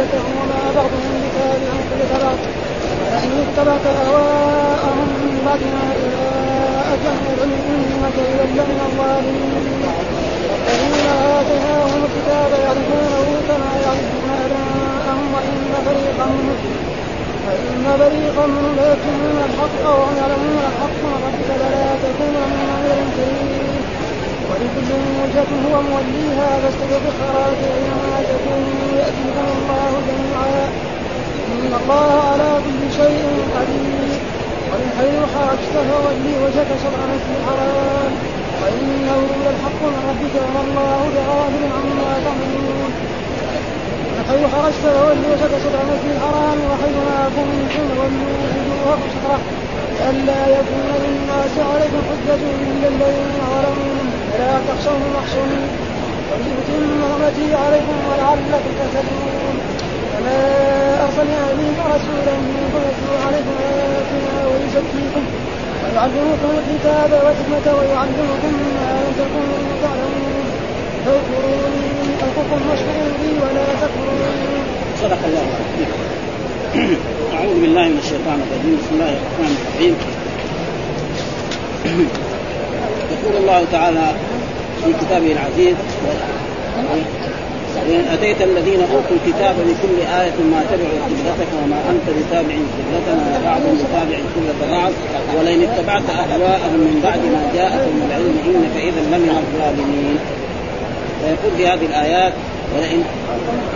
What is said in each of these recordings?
قبلتهم وما بعضهم بتابع قبلة بعض ولئن اتبعت اهواءهم من بعد ما جاءك من العلم انك اذا لمن الظالمين الذين اتيناهم الكتاب يعرفونه كما يعرفون ابناءهم وان فريقا فإن فريقا منهم الحق وهم يعلمون الحق ربك فلا تكون من غير ولكل وجهة هو موليها فاستبق الخيرات أينما تكونوا يأتيكم الله جميعا. إن الله على كل شيء قدير. ومن حيث خرجت فولي وجهك شطر المسجد الحرام. وإنه للحق من ربك وما الله بغافل عما تعملون. حيث خرجت فولي وجهك شطر المسجد الحرام. وحيث ما كنتم ولوا وجوهكم شطرة. لئلا يكون للناس عليكم حجة إلا الذين ظلموا. فلا تخشوهم واخشوني. ولأتم نعمتي عليكم ولعلكم تهتدون. كما أرسلنا إليكم رسولا منكم يتلو عليكم آياتنا ويزكيكم ويعلمكم الكتاب والحكمة ويعلمكم ما لم تكونوا تعلمون فاذكروني أذكركم واشكروا لي ولا تكفرون. صدق الله أعوذ بالله من الشيطان الرجيم. بسم الله الرحمن الرحيم. يقول الله تعالى في كتابه العزيز وإن أتيت الذين أوتوا الكتاب بكل آية ما تبعوا قبلتك وما أنت بتابع قبلتنا وبعضهم بتابع قبلة بعض ولئن اتبعت أهواءهم من بعد ما جاءك من العلم إنك إذا لمن الظالمين. ويقول في هذه الآيات ولئن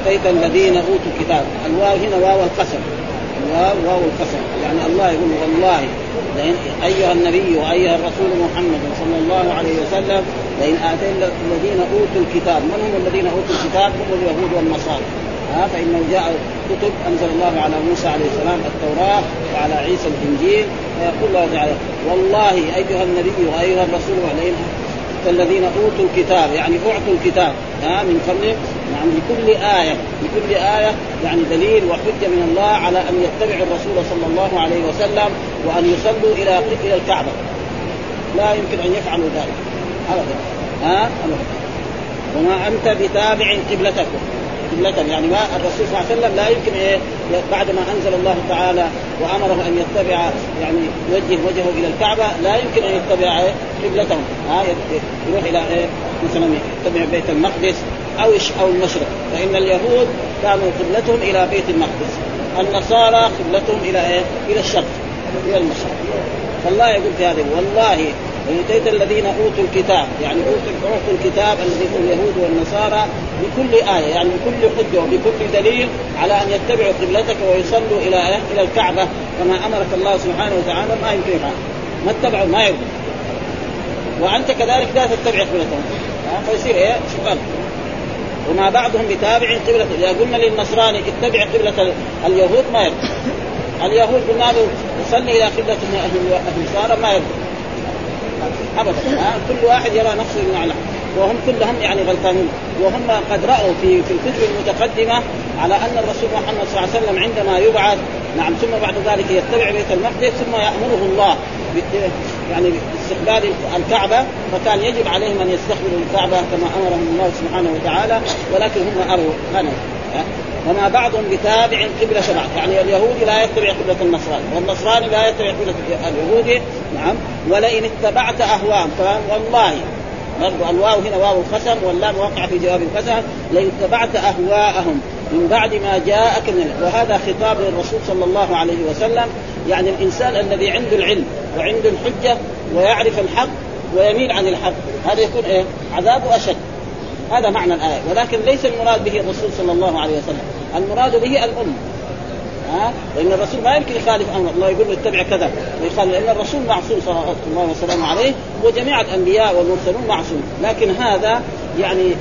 أتيت الذين أوتوا الكتاب. الواو هنا واو القسم الواو واو القسم يعني الله يقول والله لئن أيها النبي وأيها الرسول محمد صلى الله عليه وسلم لئن آتينا الذين أوتوا الكتاب من هم الذين أوتوا الكتاب؟ هم اليهود والنصارى. ها فإنه جاء كتب أنزل الله على موسى عليه السلام التوراة وعلى عيسى الإنجيل فيقول الله تعالى والله أيها النبي وأيها الرسول لئن الذين أوتوا الكتاب يعني أعطوا الكتاب ها من قبل يعني لكل آية لكل آية يعني دليل وحجة من الله على أن يتبعوا الرسول صلى الله عليه وسلم وأن يصلوا إلى إلى الكعبة. لا يمكن أن يفعلوا ذلك. أبدا. ها؟ أبدا. وما أنت بتابع قبلتكم. قبلة يعني ما الرسول صلى الله عليه وسلم لا يمكن إيه؟ بعد ما أنزل الله تعالى وأمره أن يتبع يعني يوجه وجهه إلى الكعبة لا يمكن أن يتبع إيه؟ قبلتهم. ها؟ يروح إلى إيه؟ مثلا يتبع بيت المقدس. أو أو المشرق. فإن اليهود كانوا قبلتهم إلى بيت المقدس. النصارى قبلتهم إلى إيه؟ إلى الشرق. إلى المشرق. فالله يقول في هذه والله ويؤتيت الذين أوتوا الكتاب. يعني أوتوا الكتاب الذي هم اليهود والنصارى بكل آية يعني بكل حجة وبكل دليل على أن يتبعوا قبلتك ويصلوا إلى إلى الكعبة. كما أمرك الله سبحانه وتعالى ما يمكن ما اتبعوا ما يقول وأنت كذلك لا تتبع قبلتهم. فيصير إيه؟ سؤال وما بعضهم بتابع قبلة إذا قلنا للنصراني اتبع قبلة اليهود ما يرضى. اليهود قلنا له صلي إلى قبلة النصارى ما يرضى. ابدا. كل واحد يرى نفسه اعلم وهم كلهم يعني غلطانين. وهم قد رأوا في في الكتب المتقدمة على أن الرسول محمد صلى الله عليه وسلم عندما يبعث نعم ثم بعد ذلك يتبع بيت المقدس ثم يأمره الله يعني باستقبال الكعبة فكان يجب عليهم أن يستقبلوا الكعبة كما امرهم الله سبحانه وتعالى ولكن هم اروا غنم وما بعضهم بتابع قبلة بعض يعني اليهودي لا يتبع قبلة النصراني والنصراني لا يتبع قبلة اليهودي نعم. ولئن اتبعت أهواهم والله. برضو الواو هنا واو القسم واللام وقع في جواب القسم. لئن اتبعت أهواءهم من بعد ما جاءك من وهذا خطاب للرسول صلى الله عليه وسلم. يعني الإنسان الذي عنده العلم وعنده الحجة ويعرف الحق ويميل عن الحق. هذا يكون إيه؟ عذابه أشد. هذا معنى الآية. ولكن ليس المراد به الرسول صلى الله عليه وسلم. المراد به الأمة. ها؟ لأن الرسول ما يمكن يخالف أمر الله يقول له اتبع كذا. ويخالف. لأن الرسول معصوم صلى الله وسلم عليه وجميع الأنبياء والمرسلون معصوم. لكن هذا يعني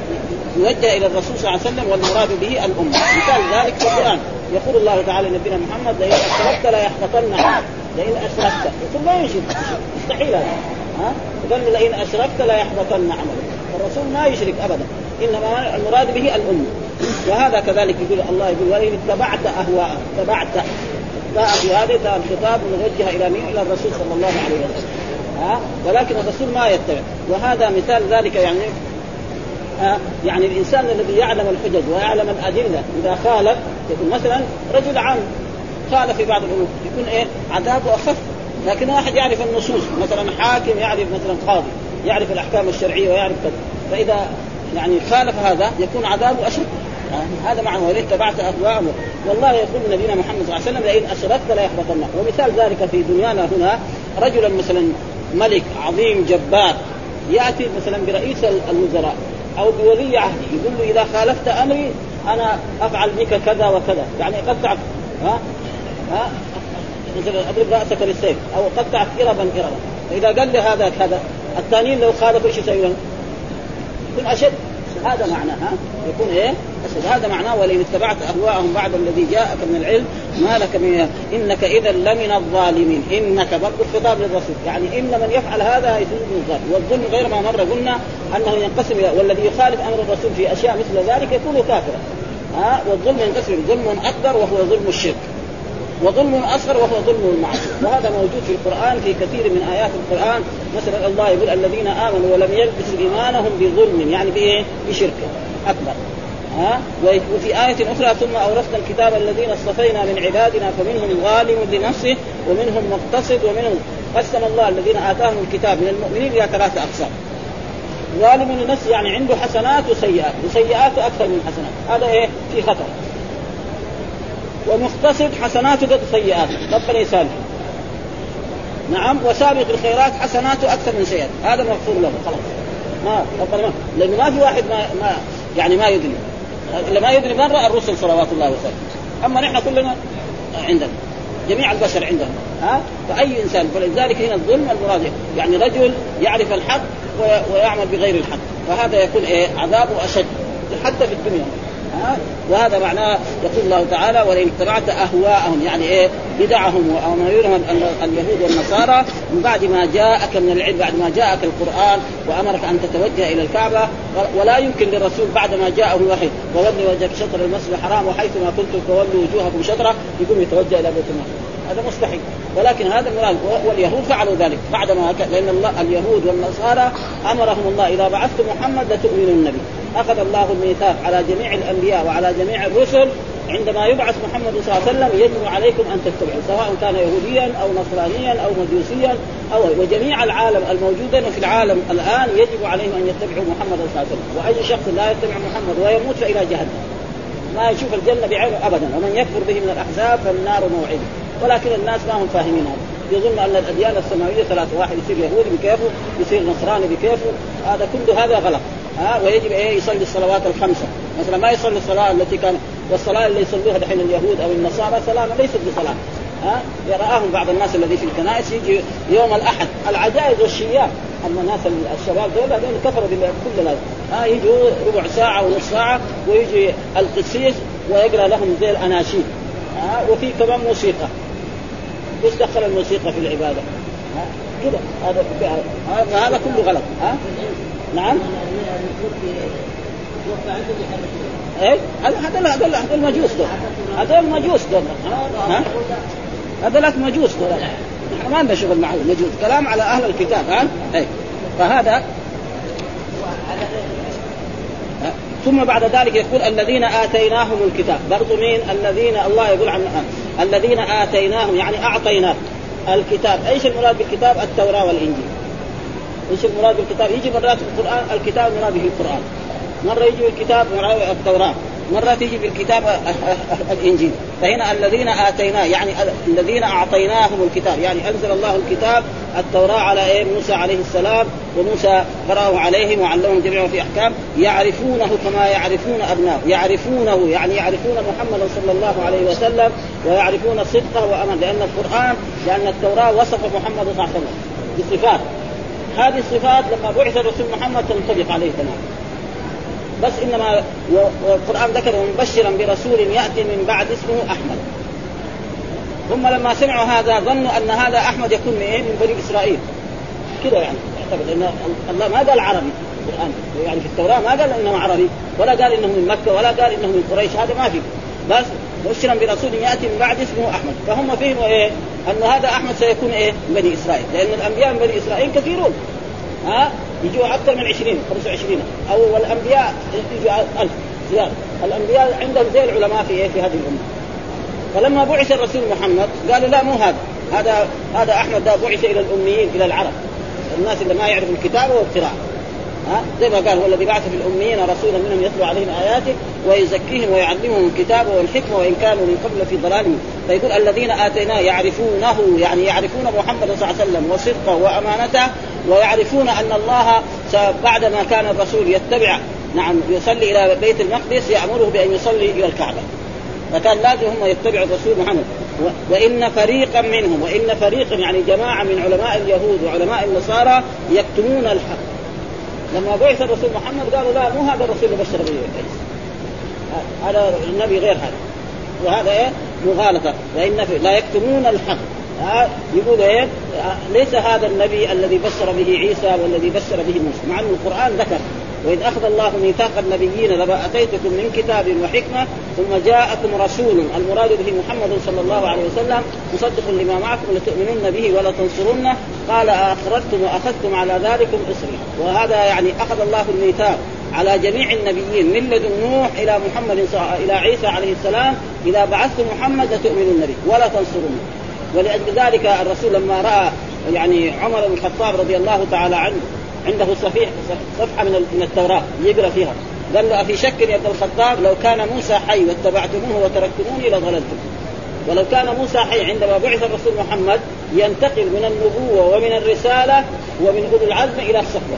يوجه إلى الرسول صلى الله عليه وسلم والمراد به الأمة. مثال ذلك في القرآن. يقول الله تعالى لنبينا محمد لئن أشركت ليحبطن عملك لئن أشركت. يقول ما يشرك مستحيل هذا. ها؟ قال لئن أشركت ليحبطن عملك. الرسول ما يشرك أبدا. إنما المراد به الأمة. وهذا كذلك يقول الله يقول وان اتبعت أهواءهم. اتبعت. هذا الخطاب موجه إلى مين؟ إلى الرسول صلى الله عليه وسلم. ها؟ ولكن الرسول ما يتبع. وهذا مثال ذلك يعني يعني الإنسان الذي يعلم الحجج ويعلم الأدلة إذا خالف يكون مثلا رجل عام خالف في بعض الأمور يكون إيه؟ عذابه أخف. لكن واحد يعرف النصوص مثلا حاكم يعرف مثلا قاضي يعرف الأحكام الشرعية ويعرف كذا. فإذا يعني خالف هذا يكون عذابه أشد. هذا معنى وإن اتبعت اهواءهم والله يقول نبينا محمد صلى الله عليه وسلم لئن اشركت لا يحبطن ومثال ذلك في دنيانا هنا رجلا مثلا ملك عظيم جبار يأتي مثلا برئيس الوزراء. أو بولي عهدي يقول له إذا خالفت أمري أنا أفعل بك كذا وكذا. يعني قطعت ها؟ ها؟ أضرب رأسك بالسيف أو قطعت اربا اربا. فاذا قال لي هذا كذا الثانيين لو خالفوا إيش لهم؟ يكون أشد. هذا معناه ها؟ يكون إيه؟ أشد هذا معناه ولئن اتبعت أهواءهم بعد الذي جاءك من العلم ما لك من إنك إذا لمن الظالمين. إنك برضه الخطاب للرسول. يعني إن من يفعل هذا يكون الظالم والظلم غير ما مره قلنا أنه ينقسم والذي يخالف أمر الرسول في أشياء مثل ذلك يكون كافرا. ها؟ والظلم ينقسم ظلم أكبر وهو ظلم الشرك. وظلم أصغر وهو ظلم المعصيه وهذا موجود في القرآن في كثير من آيات القرآن. مثلا الله يقول الذين آمنوا ولم يلبسوا إيمانهم بظلم يعني بايه؟ بشرك أكبر. ها؟ وفي آية أخرى ثم أورثنا الكتاب الذين اصطفينا من عبادنا فمنهم ظالم لنفسه ومنهم مقتصد ومنهم قسم الله الذين آتاهم الكتاب. من المؤمنين إلى ثلاثة أقسام. ظالم لنفسه يعني عنده حسنات وسيئات. وسيئاته أكثر من حسنات. هذا إيه؟ في خطر. ومقتصد حسناته قد سيئاته ربنا يسامحه نعم وسابق الخيرات حسناته أكثر من سيئات. هذا مغفور له. خلاص. ما ربنا ما لأنه ما في واحد ما, ما يعني ما يدري. اللي ما يدري من رأى الرسل صلوات الله وسلامه. أما نحن كلنا عندنا. جميع البشر عندهم ها؟ فأي إنسان فلذلك هنا الظلم المراد يعني رجل يعرف الحق ويعمل بغير الحق. فهذا يكون إيه؟ عذابه أشد. حتى في الدنيا. وهذا معناه يقول الله تعالى ولئن اتبعت أهواءهم يعني إيه؟ بدعهم وامرهم اليهود والنصارى من بعد ما جاءك من العلم بعد ما جاءك القرآن وأمرك أن تتوجه إلى الكعبة ولا يمكن للرسول بعد ما جاءه الوحي وولي وجهك شطر المسجد الحرام وحيث ما كنتم فولوا وجوهكم شطرة يقوم يتوجه إلى بيت المقدس. هذا مستحيل. ولكن هذا المراد واليهود فعلوا ذلك بعدما لأن الله اليهود والنصارى أمرهم الله إذا بعثت محمد لتؤمنن به أخذ الله الميثاق على جميع الأنبياء وعلى جميع الرسل. عندما يبعث محمد صلى الله عليه وسلم يجب عليكم أن تتبعوا سواء كان يهوديا أو نصرانيا أو مجوسيا أو وجميع العالم الموجودين في العالم الآن يجب عليهم أن يتبعوا محمد صلى الله عليه وسلم. وأي شخص لا يتبع محمد ويموت فإلى جهنم. ما يشوف الجنة بعينه ابدا ومن يكفر به من الأحزاب فالنار موعدة. ولكن الناس ما هم فاهمين هذا. يظن أن الأديان السماوية ثلاثة واحد يصير يهودي بكيفه يصير نصراني بكيفه. هذا كله هذا غلط. ها ويجب إيه؟ يصلي الصلوات الخمسة. مثلا ما يصلي الصلاة التي كان والصلاة اللي يصلوها دحين اليهود أو النصارى صلاه ليست بصلاة. ها يراهم بعض الناس الذي في الكنائس يجي يوم الأحد. العجائز والشياب أما الناس الشباب دول هذول كفروا كل لازم ها يجوا ربع ساعة ونص ساعة ويجي القسيس ويقرأ لهم زي الأناشيد. ها وفي كمان موسيقى. إيش دخل الموسيقى في العبادة؟ كذا هذا هذا كله غلط. ها؟ نعم؟ إيه؟ هذول هذول هذول مجوس دول. هذول مجوس دول. ها؟ هذول مجوس دول. نحن ما عندنا شغل مع المجوس. كلام على أهل الكتاب. ها؟ إيه. فهذا ثم بعد ذلك يقول الذين آتيناهم الكتاب. برضو مين؟ الذين الله يقول عن الذين آتيناهم يعني اعطيناه الكتاب. إيش المراد بالكتاب؟ التوراة والإنجيل. إيش المراد بالكتاب؟ يجي مرات القرآن الكتاب المراد به القرآن. مرة يجي بالكتاب التوراة. مرة تيجي بالكتاب الإنجيل. فهنا الذين اتيناه يعني الذين أعطيناهم الكتاب يعني أنزل الله الكتاب التوراة على إيه؟ موسى عليه السلام وموسى قراه عليهم وعلمهم جميعا في أحكام يعرفونه كما يعرفون ابناء يعرفونه يعني يعرفون محمدا صلى الله عليه وسلم ويعرفون صدقه وامانه لأن القرآن لأن التوراة وصف محمد صلى الله عليه وسلم بصفات. هذه الصفات لما بعث الرسول محمد تنطبق عليه تماما بس إنما والقرآن ذكر مبشرا برسول يأتي من بعد اسمه أحمد. هم لما سمعوا هذا ظنوا أن هذا أحمد يكون من إيه؟ من بني إسرائيل. كذا يعني. يعتقد إن الله ما قال عربي القرآن. يعني في التوراة ما قال إنه عربي ولا قال إنه من مكة ولا قال إنه من قريش هذا ما في. بس مبشرا برسول يأتي من بعد اسمه أحمد. فهم فهموا إيه؟ أن هذا أحمد سيكون إيه؟ بني إسرائيل. لأن الأنبياء من بني إسرائيل كثيرون. ها؟ يجوا أكثر من 20 25 أو والأنبياء يجوا 1000 زيادة. الأنبياء عندهم زي العلماء في إيه؟ في هذه الأمة. فلما بعث الرسول محمد قالوا لا مو هذا. هذا هذا أحمد ده بعث إلى الأميين إلى العرب. الناس اللي ما يعرفوا الكتابه والقراءة. ها؟ زي ما قال هو الذي بعث في الأميين رسولا منهم يتلو عليهم آياته ويزكيهم ويعلمهم الكتاب والحكمة وإن كانوا من قبل في ضلال. فيقول الذين اتيناه يعرفونه يعني يعرفون محمد صلى الله عليه وسلم وصدقه وأمانته ويعرفون أن الله بعد ما كان الرسول يتبع نعم يصلي إلى بيت المقدس يأمره بأن يصلي إلى الكعبة. فكان لازم هم يتبعوا الرسول محمد. وإن فريقا منهم وإن فريقا يعني جماعة من علماء اليهود وعلماء النصارى يكتمون الحق. لما بعث الرسول محمد قالوا لا مو هذا الرسول اللي بشر به. هذا النبي غير هذا. وهذا إيه؟ مغالطة. وان لا يكتمون الحق. ها يقول إيه؟ ليس هذا النبي الذي بشر به عيسى والذي بشر به موسى. مع أن القرآن ذكر. وإذ أخذ الله ميثاق النبيين لما أتيتكم من كتاب وحكمة ثم جاءكم رسول. المراد به محمد صلى الله عليه وسلم مصدق لما معكم لتؤمنن به ولا تنصرنه قال أخرجتم وأخذتم على ذلكم إصري وهذا يعني أخذ الله الميثاق على جميع النبيين من لدن نوح إلى محمد إلى عيسى عليه السلام. إذا بعثت محمد لتؤمنن به ولا تنصرنه ولأجل ذلك الرسول لما رأى يعني عمر بن الخطاب رضي الله تعالى عنه عنده صفيح صفحة من التوراة يقرأ فيها. قال له أفي شك يا ابن الخطاب؟ لو كان موسى حي واتبعتموه وتركتموني لضللتم. ولو كان موسى حي عندما بعث الرسول محمد ينتقل من النبوة ومن الرسالة ومن اولي العزم إلى الصحبه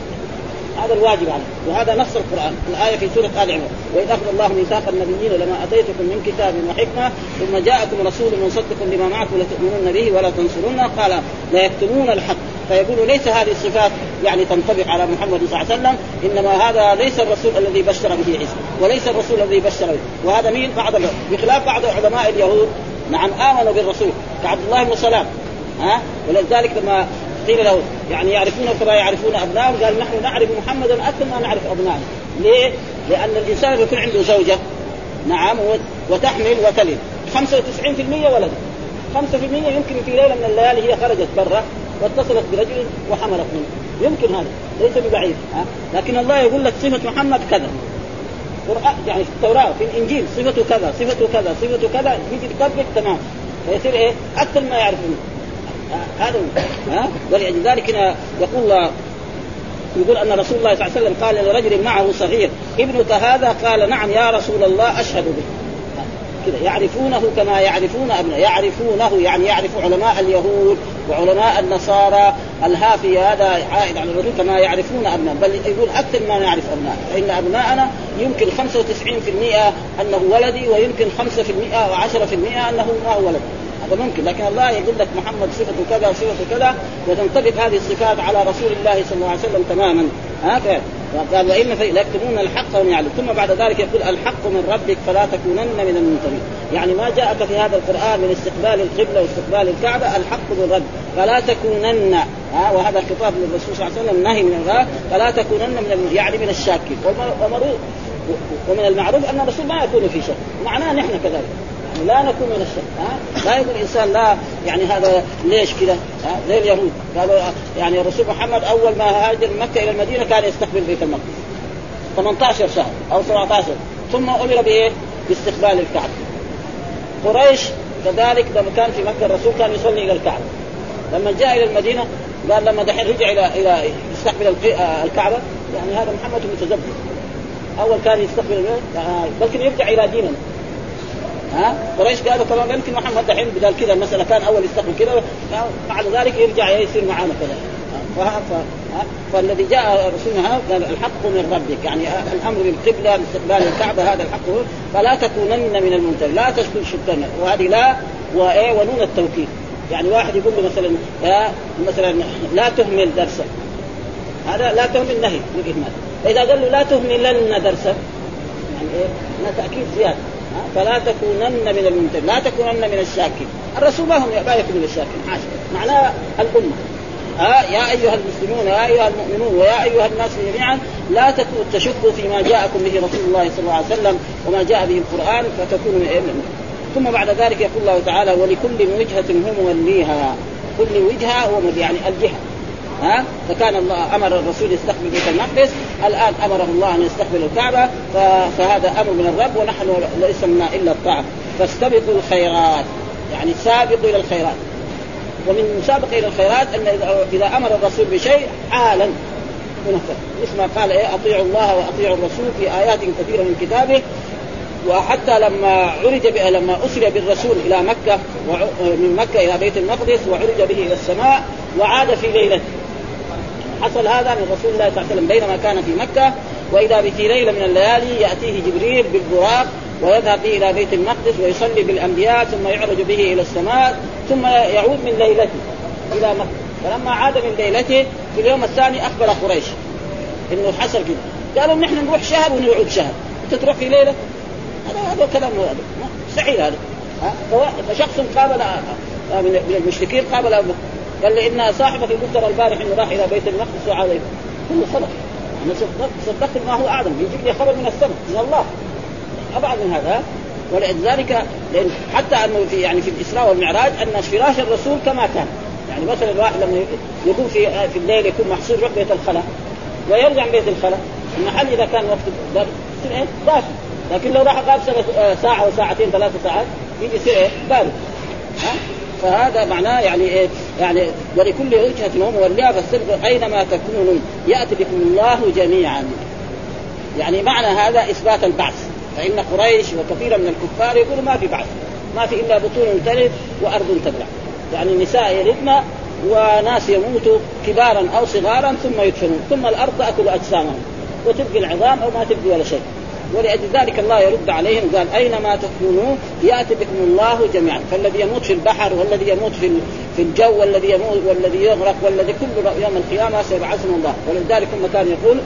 هذا الواجب عليه. وهذا نص القرآن الآية في سورة آل عمران. وإذ أخذ الله ميثاق النبيين لما أتيتكم من كتاب وحكمة ثم جاءكم رسول مصدق لما معكم لتؤمنون به ولا تنصرونه قال لا يكتمون الحق. فيقول ليس هذه الصفات يعني تنطبق على محمد صلى الله عليه وسلم إنما هذا ليس الرسول الذي بشر به عيسى وليس الرسول الذي بشر به. وهذا مين؟ بعض بخلاف بعض علماء اليهود. نعم آمنوا بالرسول كعبد الله بن سلام. ها؟ ولذلك لما قيل له يعني يعرفونه كما يعرفون ابنائهم قال نحن نعرف محمدا أكثر ما نعرف ابنائنا ليه؟ لأن الإنسان يكون عنده زوجة نعم وتحمل وتلد. 95% ولد. 5% يمكن في ليلة من الليالي هي خرجت برا. واتصلت برجل وحملت منه. يمكن هذا ليس ببعيد ها؟ لكن الله يقول لك صفة محمد كذا. قرآن يعني في التوراة في الإنجيل صفته كذا صفته كذا صفته كذا يجي يطبق تمام. فيصير إيه؟ أكثر ما يعرفون هذا ها؟ ولأجل ذلك يقول الله يقول أن رسول الله صلى الله عليه وسلم قال لرجل معه صغير ابنك هذا؟ قال نعم يا رسول الله أشهد به. كذا يعرفونه كما يعرفون ابناء يعرفونه يعني يعرف علماء اليهود وعلماء النصارى الهافي هذا عائد على الرسول كما يعرفون أبناء. بل يقول أكثر ما نعرف أبناء. فإن أبناءنا يمكن 95% أنه ولدي ويمكن 5% و10% أنه ما هو ولدي هذا ممكن لكن الله يقول لك محمد صفته كذا وصفته كذا وتنطبق هذه الصفات على رسول الله صلى الله عليه وسلم تماما. هكذا قال وإن ليكتمون الحق وهم يعلم ثم بعد ذلك يقول الحق من ربك فلا تكونن من الممتنين يعني ما جاءك في هذا القرآن من استقبال القبلة واستقبال الكعبة الحق من ربك. فلا تكونن. ها وهذا خطاب للرسول صلى الله عليه وسلم نهي من الغاء فلا تكونن من يعني من الشاكين. ومن المعروف أن الرسول ما يكون في شك. معناه نحن كذلك. لا نكون من الشك ها؟ لا يقول الانسان لا يعني هذا ليش كذا؟ زي اليهود. قالوا يعني الرسول محمد أول ما هاجر من مكة إلى المدينة كان يستقبل بيت المقدس. 18 شهر أو 17 ثم أمر بايه؟ باستقبال الكعبة. قريش كذلك لما كان في مكة الرسول كان يصلي إلى الكعبة. لما جاء إلى المدينة قال لما دحين رجع إلى إلى يستقبل الكعبة يعني هذا محمد متزبد أول كان يستقبل بلكن يرجع إلى ديننا ها؟ قريش قالوا كمان يمكن محمد دحين بدل كذا المسألة كان أول يستقبل كذا بعد ذلك يرجع يصير معانا كذا. فالذي جاء رسولنا قال الحق من ربك يعني الأمر بالقبلة باستقبال الكعبة هذا الحق فلا تكونن من الممتنين لا تشكن شكرا وهذه لا وايه ونون التوكيد. يعني واحد يقول له مثلا مثلا لا تهمل درسك. هذا لا تهمل نهي بالاهمال فاذا قال له لا تهملن درسك يعني إيه؟ تأكيد زيادة. فلا تكونن من الممتنين لا تكونن من الشاكين. الرسول ما هم ما يكون من الشاكين. حاشا معناه الأمة. ها؟ يا أيها المسلمون يا أيها المؤمنون ويا أيها الناس جميعا لا تشكوا فيما جاءكم به رسول الله صلى الله عليه وسلم وما جاء به القرآن فتكونوا من ثم بعد ذلك يقول الله تعالى ولكل وجهة هم موليها كل وجهة هو يعني الجهة. ها؟ فكان الله أمر الرسول يستقبل بيت المقدس. الآن امره الله أن يستقبل الكعبة. فهذا أمر من الرب ونحن ليس منا إلا الطاعه فاستبقوا الخيرات. يعني سابقوا إلى الخيرات. ومن مسابقة إلى الخيرات أن اذا أمر الرسول بشيء حالا مثل ما قال إيه؟ أطيعوا الله وأطيعوا الرسول في آيات كثيرة من كتابه. وحتى لما عرج لما أسري بالرسول إلى مكة من مكة إلى بيت المقدس وعرج به إلى السماء وعاد في ليلته. حصل هذا من رسول الله صلى الله عليه وسلم بينما كان في مكة وإذا في ليلة من الليالي يأتيه جبريل بالبراق ويذهب به إلى بيت المقدس ويصلي بالأنبياء ثم يعرج به إلى السماء ثم يعود من ليلته إلى مكة. فلما عاد من ليلته في اليوم الثاني أخبر قريش إنه حصل كذا قالوا نحن نروح شهر ونعود شهر. أنت تروح في ليلة؟ هذا هذا كلام مستحيل هذا. فشخص قابل من المشركين قابل قال لي إن صاحبك اللي قلت البارح إنه راح إلى بيت المقدس وعاد كله صدق. أنا صدقت ما هو أعظم. يجيب لي خبر من السماء من الله. أبعد من هذا. ولذلك لأن حتى أنه في يعني في الإسراء والمعراج أن فراش الرسول كما كان. يعني مثلا الواحد لما يكون في في الليل يكون محصور يروح بيت الخلاء ويرجع من بيت الخلاء المحل إذا كان وقت يصير إيه؟ دافي لكن لو راح غاب سنه ساعة وساعتين ثلاث ساعات يجي يصير إيه؟ بارد. ها؟ فهذا معناه يعني إيه؟ يعني ولكل وجهة هم وليها فالسبق أينما تكونوا يأتي بكم الله جميعا. يعني معنى هذا إثبات البعث. فإن قريش وكثيرا من الكفار يقولوا ما في بعث. ما في إلا بطون تلد وأرض تبلع يعني النساء يلدن وناس يموتوا كبارا أو صغارا ثم يدفنون. ثم الأرض تأكل أجسامهم. وتبقي العظام أو ما تبقي ولا شيء. ولأجل ذلك الله يرد عليهم قال أينما تكونوا؟ يأتي بكم الله جميعا. فالذي يموت في البحر والذي يموت في في الجو والذي يموت والذي يغرق والذي كل يوم القيامة سيبعثهم الله. ولذلك هم كان يقول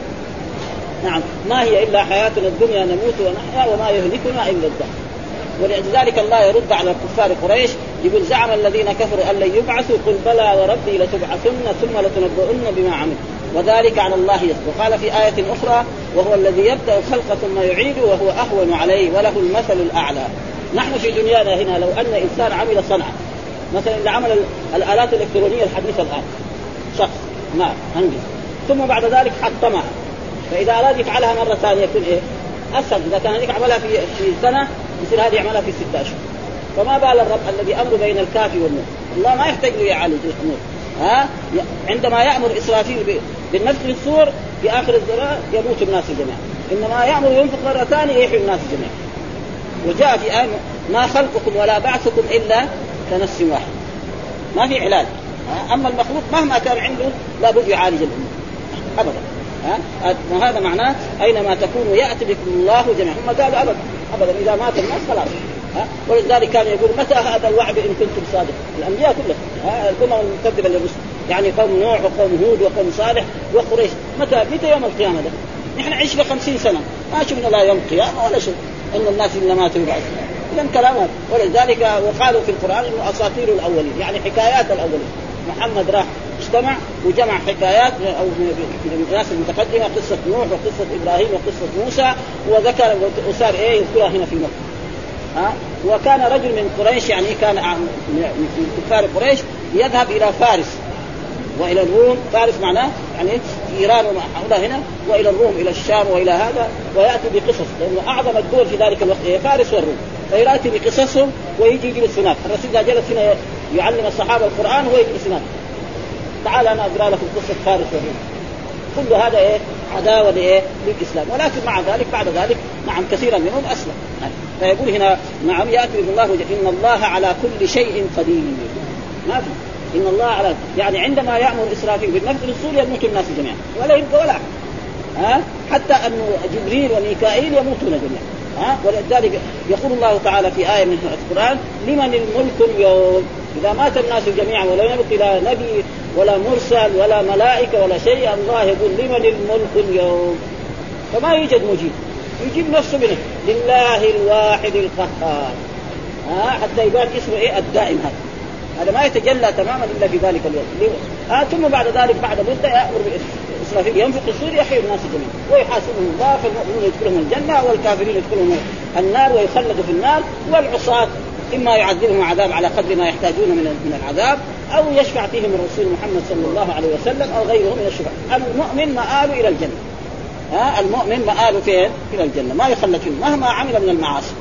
نعم ما هي إلا حياتنا الدنيا نموت ونحيا وما يهلكنا إلا الدهر. ولذلك الله يرد على كفار قريش يقول زعم الذين كفروا أن لن يبعثوا قل بلى وربي لتبعثن ثم لتنبؤن بما عملوا وذلك على الله يسر. وقال في آية أخرى وهو الذي يبدأ الخلق ثم يعيد وهو أهون عليه وله المثل الأعلى. نحن في دنيانا هنا لو أن إنسان عمل صنعة مثلا اللي عمل الآلات الإلكترونية الحديثة الآن شخص ما مهندس ثم بعد ذلك حطمها فإذا أراد يفعلها مرة ثانية يكون إيه؟ اسهل إذا كان هذيك عملها في في سنة يصير هذه يعملها في ستة أشهر. فما بال الرب الذي أمر بين الكاف والنور الله ما يحتاج له يعالج الأمور. ها؟ عندما يأمر إسرافيل بالنفخ في الصور في آخر الزمان يموت الناس جميعا. إنما يأمر ينفق مره ثانية يحيي الناس جميعا. وجاء في آية ما خلقكم ولا بعثكم إلا كنفس واحد ما في علاج. أما المخلوق مهما كان عنده لابد يعالج الأمور. ابدا. ها؟ وهذا معناه أينما تكونوا يأتي بكم الله جميعا. هم قالوا ابدا. ابدا. إذا مات الناس خلاص. ولذلك كان يقول متى هذا الوعد إن كنتم صادقين الأنبياء كلهم الأمم المكذبه للرسل. يعني قوم نوح وقوم هود وقوم صالح وقريش. متى؟ متى يوم القيامة ده؟ نحن عشنا خمسين سنة. ما شفنا لا يوم القيامة ولا شيء إن الناس اذا ماتوا يبعثون اذا كلام ولذلك وقالوا في القرآن إنه أساطير الأولين يعني حكايات الأولين. محمد راح اجتمع وجمع حكايات أو من الناس المتقدمة قصة نوح وقصة إبراهيم وقصة موسى وذكر وصار إيه؟ يذكرها هنا في مكه ها؟ وكان رجل من قريش يعني كان من كفار قريش يذهب إلى فارس وإلى الروم. فارس معناه يعني إيران وما هنا وإلى الروم إلى الشام وإلى هذا ويأتي بقصص لأنه أعظم الدول في ذلك الوقت هي فارس والروم. فياتي بقصصهم ويجي يجلس هناك الرسول إذا جلس هنا يعلم الصحابة القرآن هو يجلس هناك تعال أنا أقرأ لكم قصة فارس والروم. كل هذا إيه؟ عداوة لإيه؟ للإسلام. ولكن مع ذلك بعد ذلك نعم كثيرا منهم أسلم. فيقول هنا نعم يأتي الله إن الله على كل شيء قدير. ما في. إن الله على يعني عندما يأمر إسرافيل بالنفس للصور يموت الناس جميعا. ولا يبقى ولا ها؟ حتى انه جبريل وميكائيل يموتون جميعا. ها؟ ولذلك يقول الله تعالى في آية من القرآن لمن الملك اليوم؟ إذا مات الناس جميعا ولم يبق لا نبي ولا مرسل ولا ملائكة ولا شيء. الله يقول لمن الملك اليوم؟ فما يوجد مجيب. يجيب نفسه منه. لله الواحد القهار. ها حتى يبان اسمه إيه؟ الدائم هذا. هذا ما يتجلى تماما إلا في ذلك اليوم آه ثم بعد ذلك بعد مدة يأمر إسرافيل. ينفق الصور يحيي الناس جميعا. ويحاسبهم الله فالمؤمنون يدخلهم الجنة والكافرين يدخلهم النار ويخلدوا في النار والعصاة إما يعذبهم عذاب على قدر ما يحتاجون من من العذاب أو يشفع فيهم الرسول محمد صلى الله عليه وسلم أو غيره من الشفعاء المؤمن مآله إلى الجنة. ها؟ المؤمن مآله فين؟ إلى الجنة. ما يخلد فيه. مهما عمل من المعاصي.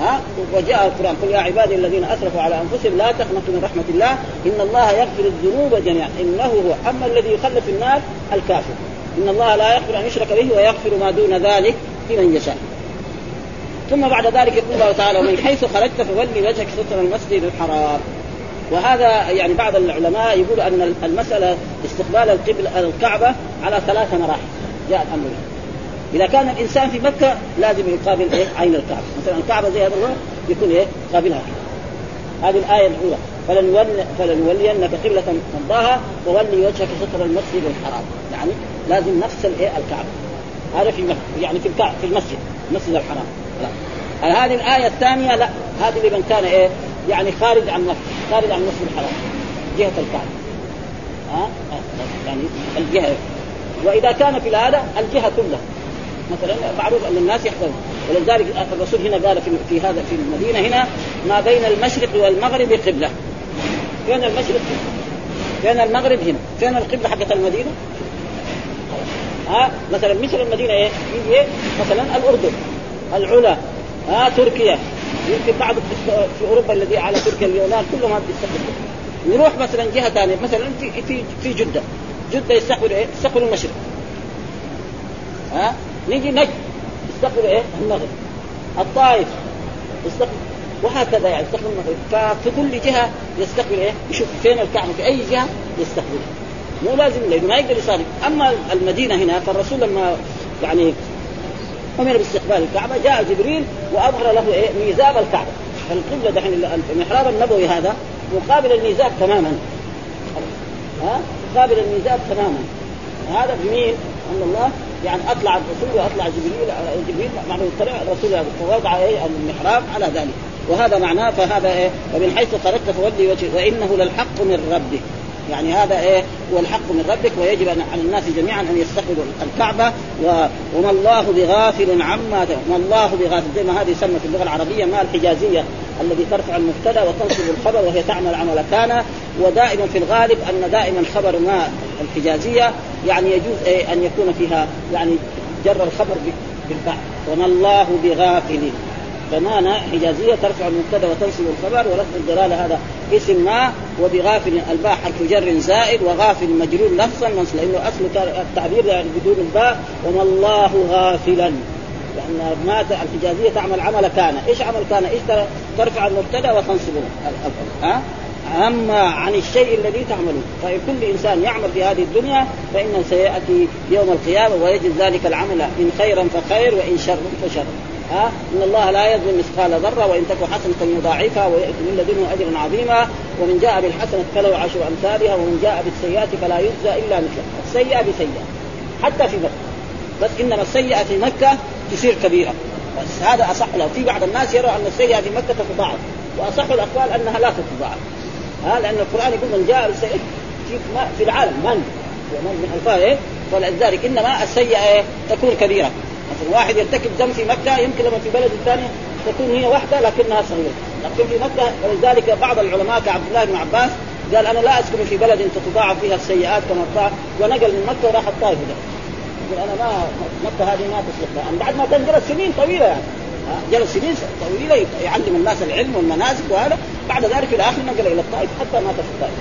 ها؟ وجاء القرآن. قل يا عبادي الذين أسرفوا على أنفسهم لا تقنطوا من رحمة الله. إن الله يغفر الذنوب جميعا. إنه هو. أما الذي يخلد في النار الكافر. إن الله لا يغفر أن يشرك به ويغفر ما دون ذلك لمن يشاء. ثم بعد ذلك يقول الله تعالى ومن حيث خرجت فولي وجهك شطر المسجد الحرام. وهذا يعني بعض العلماء يقول أن المسألة استقبال القبل الكعبة على ثلاث مراحل. جاء الأمر. إذا كان الإنسان في مكة لازم يقابل إيه؟ عين الكعبة. مثلا الكعبه زي هذا يكون إيه؟ قابلها. هذه الآية الأولى. فلنول فلنولينك قبلة ترضاها وولي وجهك شطر المسجد الحرام. يعني لازم نفس الايه الكعبة. هذا في مكة. يعني في الكعبة في المسجد. المسجد الحرام. لا. هذه الآية الثانية لا. هذه لمن كان إيه؟ يعني خارج عن مكة خارج عن المسجد الحرام جهة الكعبة. ها؟ يعني الجهة. وإذا كان في هذا الجهة كلها. مثلا معروف أن الناس يحضرون ولذلك الرسول هنا قال في, في هذا في المدينة هنا ما بين المشرق والمغرب قبلة. فين المشرق؟ فين المغرب هنا؟ فين القبلة حقت المدينة؟ ها؟ مثلا مثل المدينة إيه؟ إيه؟ مثلا الأردن العلا ها؟ تركيا. يمكن بعض في أوروبا الذي على تركيا اليونان كلهم هذا يستقبل نروح مثلا جهة ثانية مثلا في في في جدة. جدة يستقبل إيه؟ يستقبل المشرق. ها؟ نيجي نجد. يستقبل إيه؟ المغرب. الطائف يستقبل. وهكذا يعني يستقبل المغرب. ففي كل جهة يستقبل إيه؟ يشوف فين الكعبة. في أي جهة يستقبلها. مو لازم لأنه ما يقدر يصلي أما المدينة هنا فالرسول لما يعني أمر باستقبال الكعبة جاء جبريل وأظهر له إيه؟ ميزاب الكعبة. فالقبلة دحين المحراب النبوي هذا مقابل الميزاب تماما. ها؟ مقابل الميزاب تماما. هذا بمين؟ ان الله. يعني أطلع الرسول وأطلع جبريل جبريل معنى الطريق الرسول ووضع إيه؟ المحراب على ذلك. وهذا معناه فهذا إيه؟ ومن حيث خرجت فولي وجهه وإنه للحق من ربه يعني هذا إيه؟ هو الحق من ربك ويجب على الناس جميعا أن يستقبلوا الكعبة. وما الله بغافل عما وما الله بغافل. زي ما هذه يسمى في اللغة العربية ما الحجازية الذي ترفع المبتدأ وتنصب الخبر وهي تعمل عمل كان. ودائما في الغالب أن دائما خبر ما الحجازية يعني يجوز إيه؟ أن يكون فيها يعني جر الخبر بالباء وما الله بغافل. زمانة حجازية ترفع المبتدأ وتنصب الخبر ولفظ الدلالة هذا اسم ما وبغافل الباء حرف جر زائد وغافل مجرور لفظا منصب لأنه أصل التعبير يعني بدون الباء وما الله غافلا لأن ما الحجازية تعمل عمل كان، إيش عمل كان؟ إيش ترفع المبتدأ وتنصب ها؟ أما عن الشيء الذي تعملون. فكل إنسان يعمل في هذه الدنيا فإنه سيأتي يوم القيامة ويجد ذلك العمل إن خيرا فخير وإن شر فشر ها؟ إن الله لا يظلم مثقال ذرة وإن تك حسنة يضاعفها ويأتي من لدنه اجرا عظيما. ومن جاء بالحسنة فله عشر أمثالها ومن جاء بالسيئات فلا يجزى إلا مثلها. السيئة بسيئة حتى في مكة. بس إنما السيئة في مكة تصير كبيرة. بس هذا أصح له. في بعض الناس يرى أن السيئة في مكة تتضاعف وأصح الأقوال أنها لا تتضاعف. ها لأن القرآن يقول من جاء بالسيئة في, في العالم من؟ ومن من الفاظ إيه؟ ولذلك إنما السيئة إيه؟ تكون كبيرة. مثلا واحد يرتكب ذنب في مكة يمكن لما في بلد ثاني تكون هي واحدة لكنها صغيرة. لكن في مكة ولذلك بعض العلماء كعبد الله بن عباس قال أنا لا أسكن في بلد تتضاعف فيها السيئات كما الطاعة ونقل من مكة وراح الطائف يقول أنا ما مكة هذه ما تصلح لها. بعد ما جلس سنين طويلة يعني. جلس سنين طويلة يعلم الناس العلم والمناسك وهذا. بعد ذلك في الآخر نقل إلى الطائف حتى مات في الطائف.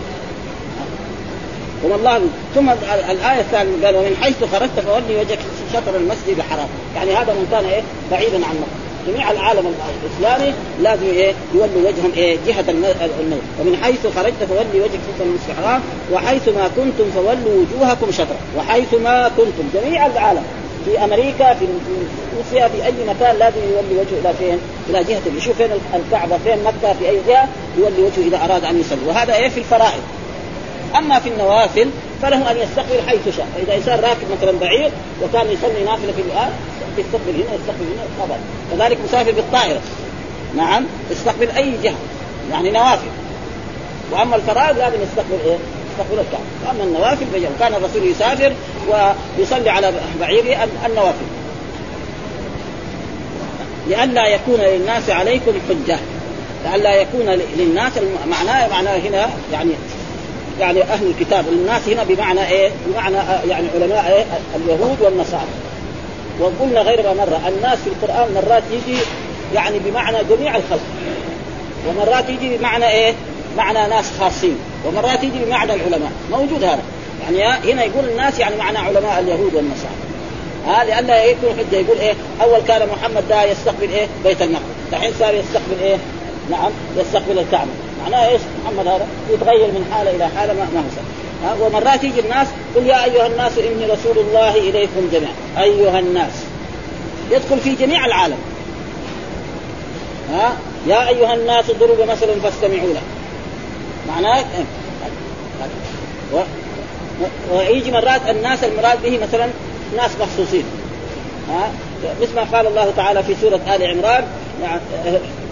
والله ثم الآية الثانية قال ومن حيث خرجت فولي وجهك شطر المسجد الحرام. يعني هذا من كان إيه؟ بعيدا عن مكه جميع العالم الإسلامي لازم إيه؟ يولوا وجههم إيه؟ جهة الموت ومن حيث خرجت فولي وجهك شطر المسجد الحرام وحيث ما كنتم فولوا وجوهكم شطره وحيث ما كنتم. جميع العالم. في أمريكا في روسيا في أي مكان لازم يولي وجهه إلى فين؟ إلى جهة يشوف فين الكعبة فين مكة في أي جهة يولي وجهه إذا أراد أن يصلي. وهذا إيه؟ في الفرائض. أما في النوافل فله أن يستقبل حيث شاء. فإذا إنسان راكب مثلا بعير وكان يصلي نافلة في الآن يستقبل هنا يستقبل هنا طبعا كذلك مسافر بالطائرة. نعم يستقبل أي جهة. يعني نوافل. وأما الفرائض لازم يستقبل إيه؟ يستقبل الكعبة. وأما النوافل فجأة. كان الرسول يسافر ويصلي على بعيره النوافل. لئلا يكون للناس عليكم حجة. لئلا يكون للناس معناه معناه هنا يعني يعني أهل الكتاب. الناس هنا بمعنى إيه؟ بمعنى يعني علماء إيه؟ اليهود والنصارى. وقلنا غير ما مره الناس في القرآن مرات يجي يعني بمعنى جميع الخلق. ومرات يجي بمعنى إيه؟ معنى ناس خاصين. ومرات يجي بمعنى العلماء. موجود هذا. يعني هنا يقول الناس يعني معنى علماء اليهود والنصارى. ها لئلا يكون حجة يقول إيه؟ أول كان محمد ده يستقبل إيه؟ بيت المقدس. الحين صار يستقبل إيه؟ نعم يستقبل الكعبة. معناه إيش؟ محمد هذا يتغير من حالة إلى حالة ما, ما هو ها؟ ومرات يجي الناس قل يا أيها الناس إني رسول الله إليكم جميعا. أيها الناس. يدخل في جميع العالم. ها؟ يا أيها الناس ضرب مثلا فاستمعوا له. معناه إيه؟ ويجي مرات الناس المراد به مثلا ناس مخصوصين. ها؟ مثل ما قال الله تعالى في سورة آل عمران يعني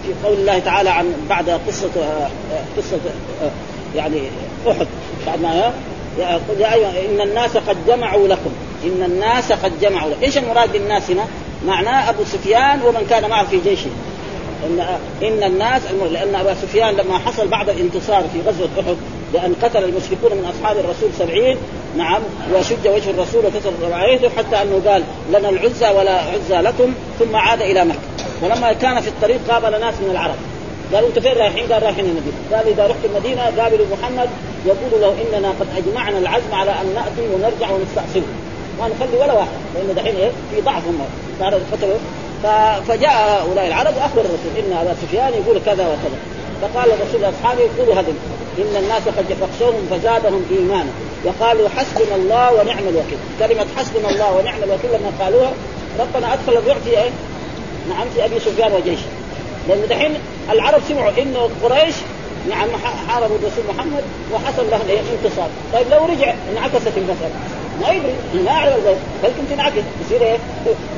في قول الله تعالى عن بعد قصة قصة يعني أحد. بعد ما يقول يا أيها إن الناس قد جمعوا لكم. إن الناس قد جمعوا لكم. إيش المراد بالناس هنا؟ معناه أبو سفيان ومن كان معه في جيشه. إن إن الناس لأن ابا سفيان لما حصل بعد الانتصار في غزوة أحد بأن قتل المشركون من أصحاب الرسول سبعين نعم وشج وجه الرسول وكسر رعايته حتى أنه قال لنا العزى ولا عزى لكم ثم عاد إلى مكة. ولما كان في الطريق قابل ناس من العرب. قالوا أنت فين رايحين؟ قال رايحين المدينة، قال إذا رحت المدينة قابلوا محمد يقول له إننا قد أجمعنا العزم على أن نأتي ونرجع ونستأصله ما نخلي ولا واحد لأن دحين إيه؟ في ضعف هم. فجاء هؤلاء العرب وأخبر الرسول إن أبا سفيان يقول كذا وكذا. فقال الرسول لأصحابه قولوا هذا إن الناس قد فخشوهم فزادهم ايمانا وقالوا حسبنا الله ونعم الوكيل. كلمة حسبنا الله ونعم الوكيل لما قالوها ربنا أدخل الرعب في إيه؟ نعم في أبي سفيان وجيشه. لأن دحين العرب سمعوا إنه قريش نعم حاربوا الرسول محمد وحصل لهم إيه؟ انتصار، طيب لو رجع انعكست المسألة. ما يدري ما يعرف بلكن تنعكس يصير إيه؟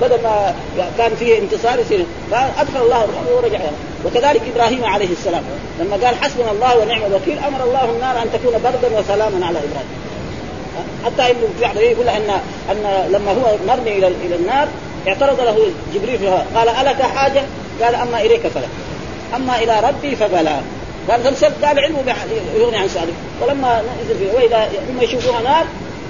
بدل ما كان فيه انتصار يصير فادخل الله الرحمة ورجع يعني. وكذلك إبراهيم عليه السلام. لما قال حسبنا الله ونعم الوكيل أمر الله النار أن تكون بردا وسلاما على إبراهيم. حتى إبن بعض يقول ان أن لما هو مرمي إلى إلى النار اعترض له جبريل فيها قال ألك حاجة؟ قال أما إليك فلا. أما إلى ربي فبلا قال فلسف قال علمه يغني عن سؤالك ولما نزل فيه وإذا اما يشوفوها نار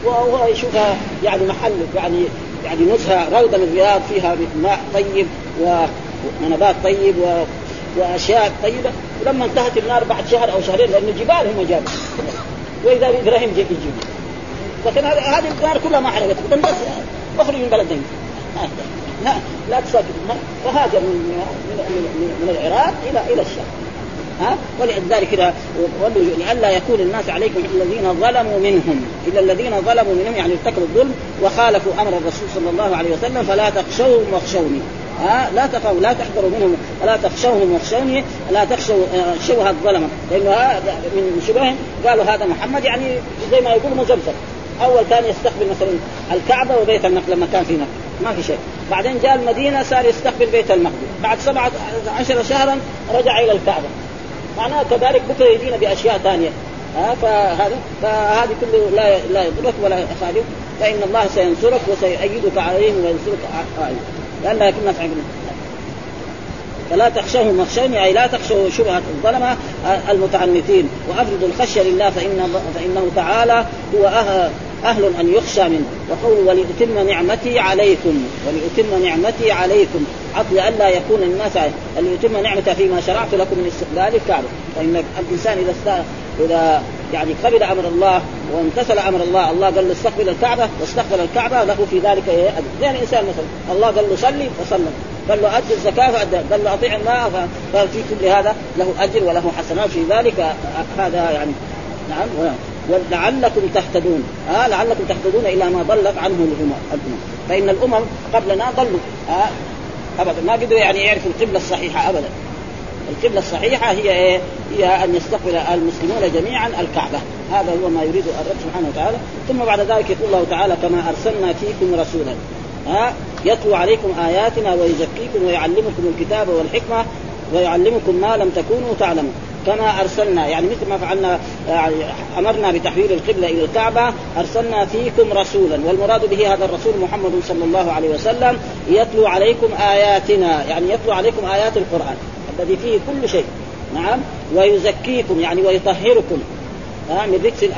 وهو يشوفها يعني محل يعني يعني نزهه روضة من الرياض فيها ماء طيب ونبات طيب و وأشياء طيبة. ولما انتهت النار بعد شهر أو شهرين لأن الجبال هم جابوا. وإذا إبراهيم جاء يجيب. لكن هذه النار كلها ما حرقت بس أخرج من بلدين. لا لا تسافر. وهاجر من من, من العراق إلى إلى الشام. ها؟ ولذلك كذا لئلا يكون الناس عليكم الذين ظلموا منهم إلا الذين ظلموا منهم يعني ارتكبوا الظلم وخالفوا أمر الرسول صلى الله عليه وسلم فلا تخشوهم واخشوني. ها؟ لا تخافوا لا تحذروا منهم لا تخشوهم واخشوني لا تخشوا شبه الظلمه لأنه من شبههم قالوا هذا محمد يعني زي ما يقول مزبزب أول كان يستقبل مثلا الكعبة وبيت المقدس لما كان في مكه ما في شيء. بعدين جاء المدينة صار يستقبل بيت المقدس. بعد سبعة عشر شهرا رجع إلى الكعبة. معناه كذلك بكره يجينا بأشياء ثانية. ها فهذه فهذه كله لا لا يضرك ولا يخالف فإن الله سينصرك وسيؤيدك عليهم وينصرك عليهم. لأن لكن الناس فلا تخشوهم واخشوني اي لا تخشوا شبهة الظلمة المتعنتين. وافرضوا الخشية لله فإن فإنه تعالى هو أهل, أن يخشى منه. وقول ولاتم نعمتي عليكم ولاتم نعمتي عليكم. عطل ألا يكون الناس ليتم نعمته فيما شرعت لكم من استقبال الكعبة. فإن الإنسان إذا است... إذا يعني قبل أمر الله وامتثل أمر الله الله قال له استقبل الكعبة واستقبل الكعبة له في ذلك إيه زي الانسان مثلا الله قال له صلي فصلى قال له ادي الزكاة فأدى. قال له أطيع الله ففي كل هذا له أجر وله حسنات. في ذلك هذا يعني نعم ولعلكم تهتدون. آه لعلكم تهتدون إلى ما ضلت عنه الأمم. فإن الأمم قبلنا ضلوا. آه ابدا. ما قدروا يعني يعرفوا القبلة الصحيحة ابدا. القبلة الصحيحة هي إيه؟ هي أن يستقبل المسلمون جميعا الكعبة. هذا هو ما يريد الرب سبحانه وتعالى. ثم بعد ذلك يقول الله تعالى كما أرسلنا فيكم رسولا. ها يتلو عليكم آياتنا ويزكيكم ويعلمكم الكتاب والحكمة ويعلمكم ما لم تكونوا تعلمون. كما أرسلنا يعني مثل ما فعلنا يعني أمرنا بتحويل القبلة إلى الكعبة أرسلنا فيكم رسولا والمراد به هذا الرسول محمد صلى الله عليه وسلم يتلو عليكم آياتنا يعني يتلو عليكم آيات القرآن الذي فيه كل شيء نعم ويزكيكم يعني ويطهركم من رجس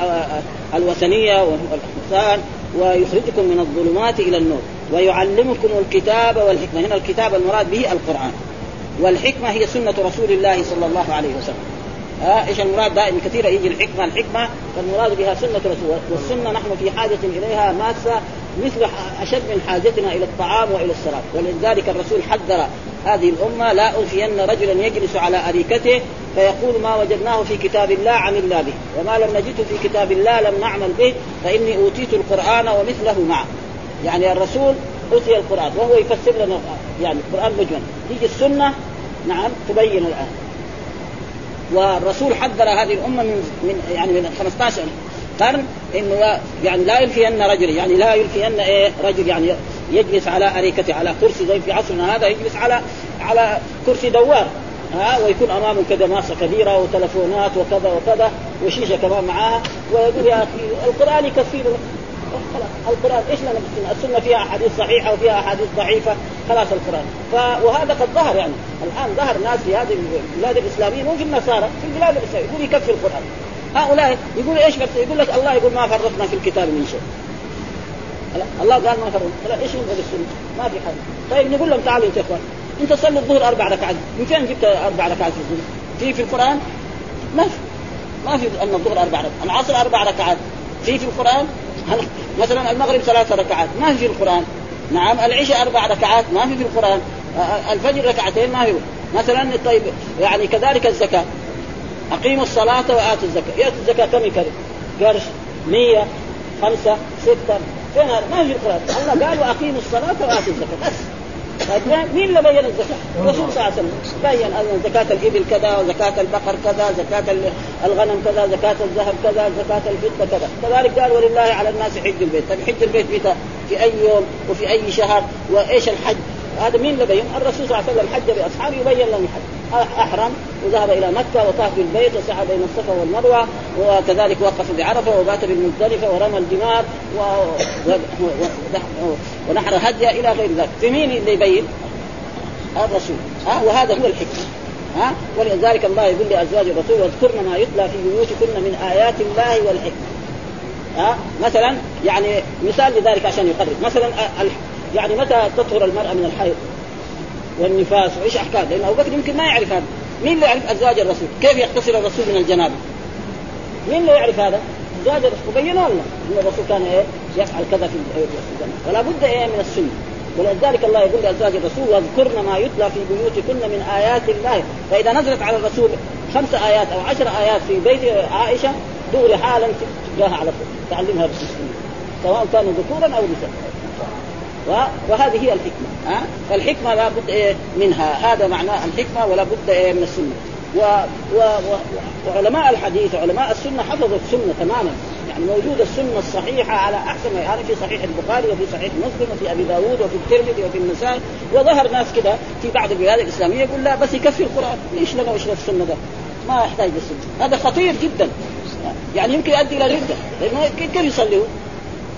الوثنية والإحسان ويخرجكم من الظلمات إلى النور ويعلمكم الكتاب والحكمة هنا الكتاب المراد به القرآن والحكمة هي سنة رسول الله صلى الله عليه وسلم. ها إيش المراد؟ دائما كثيرا يجي الحكمة الحكمة فالمراد بها سنة رسول والسنة نحن في حاجة إليها ماسة مثل أشد من حاجتنا إلى الطعام وإلى الشراب. ولذلك الرسول حذر هذه الأمة لا انفين رجلا يجلس على أريكته فيقول ما وجدناه في كتاب الله عملنا به. وما لم نجده في كتاب الله لم نعمل به فإني أوتيت القرآن ومثله معه. يعني الرسول أوتي القرآن وهو يفسر لنا يعني القرآن مجمل. تيجي السنة نعم تبين الآن. والرسول حذر هذه الأمة من من يعني من 15 قرن إنه يعني لا يلفين رجل يعني لا يلفين إيه رجل يعني يجلس على أريكته على كرسي زي في عصرنا هذا يجلس على على كرسي دوار ها ويكون أمامه كذا ماسة كبيرة وتلفونات وكذا وكذا وشيشة كمان معاها ويقول يا أخي القرآن خلاص القرآن إيش لنا بالسنه؟ السنة فيها أحاديث صحيحة وفيها أحاديث ضعيفة خلاص القرآن. ف... وهذا قد ظهر يعني. الآن ظهر ناس في هذه البلاد الإسلامية مو في النصارى في البلاد الإسلامية يقول يكفي القرآن. هؤلاء يقول إيش بس؟ يقول لك الله يقول ما فرطنا في الكتاب من شيء. الله قال ما فرطنا إيش ينقل السنة؟ ما في حاجة. طيب نقول لهم تعالوا يا اخوان أنت صلي الظهر أربع ركعات. من فين جبت أربع ركعات في الظهر؟ في في القرآن؟ ما في. ما في أن الظهر أربع ركعات، العصر أربع ركعات، في في القرآن؟ مثلا المغرب ثلاث ركعات، ما في القرآن. نعم العشاء أربع ركعات، ما في في القرآن. الفجر ركعتين ما في مثلا طيب يعني كذلك الزكاة أقيموا الصلاة وآتوا الزكاة، ياتوا الزكاة كم يكرر؟ قرش 100 خمسة ستة فين هذا؟ ما في القرآن، الله قال وأقيموا الصلاة وآتوا الزكاة بس مين اللي بين الزكاة؟ الرسول صلى الله عليه وسلم بين ان زكاة الإبل كذا وزكاة البقر كذا، زكاة الغنم كذا، زكاة الذهب كذا، زكاة الفضة كذا، كذلك قال ولله على الناس حج البيت، طيب حج البيت متى؟ في أي يوم وفي أي شهر وإيش الحج؟ هذا مين اللي بين؟ الرسول صلى الله عليه وسلم حج بأصحابه يبين لهم الحج، أحرم وذهب إلى مكة وطاف بالبيت وسعى بين الصفا والمروة وكذلك وقف بعرفة وبات بالمزدلفة ورمى الجمار و... و... و... ونحر هدي إلى غير ذلك، في مين اللي يبين؟ الرسول. ها؟ وهذا هو الحكمة. ها؟ ولذلك الله يقول لأزواج الرسول واذكرن ما يتلى في بيوتكن من آيات الله والحكمة. ها؟ مثلا يعني مثال لذلك عشان يقرب. مثلا يعني متى تطهر المرأة من الحيض والنفاس؟ وإيش أحكام؟ لأن أبو بكر يمكن ما يعرف هذا. مين اللي يعرف أزواج الرسول؟ كيف يغتسل الرسول من الجنابة؟ مين اللي يعرف هذا؟ أزواج الرسول. بينوا لنا إن الرسول كان إيه؟ يفعل كذا في الجنه ولا بد إيه من السنة. ولذلك الله يقول لأزواج الرسول واذكرن ما يتلى في بيوتكن من آيات الله. فإذا نزلت على الرسول خمس آيات أو عشر آيات في بيت عائشة دغري حالا تجاها على طول. تعلمها بالسنه سواء كانوا ذكورا أو نساء. وهذه هي الحكمة ها؟ فالحكمه لا بد إيه منها هذا معناه الحكمة ولا بد إيه من السنة. و... و... و... وعلماء الحديث وعلماء السنة حفظوا السنة تماما. يعني موجودة السنة الصحيحة على أحسن يعني في صحيح البخاري وفي صحيح مسلم وفي أبي داود وفي الترمذي وفي النسائي. وظهر ناس كده في بعض البلاد الإسلامية يقول لا بس يكفي القرآن. ليش لنا وش السنة ده؟ ما يحتاج للسنة. هذا خطير جدا. يعني يمكن يؤدي إلى الرده كيف يصلي؟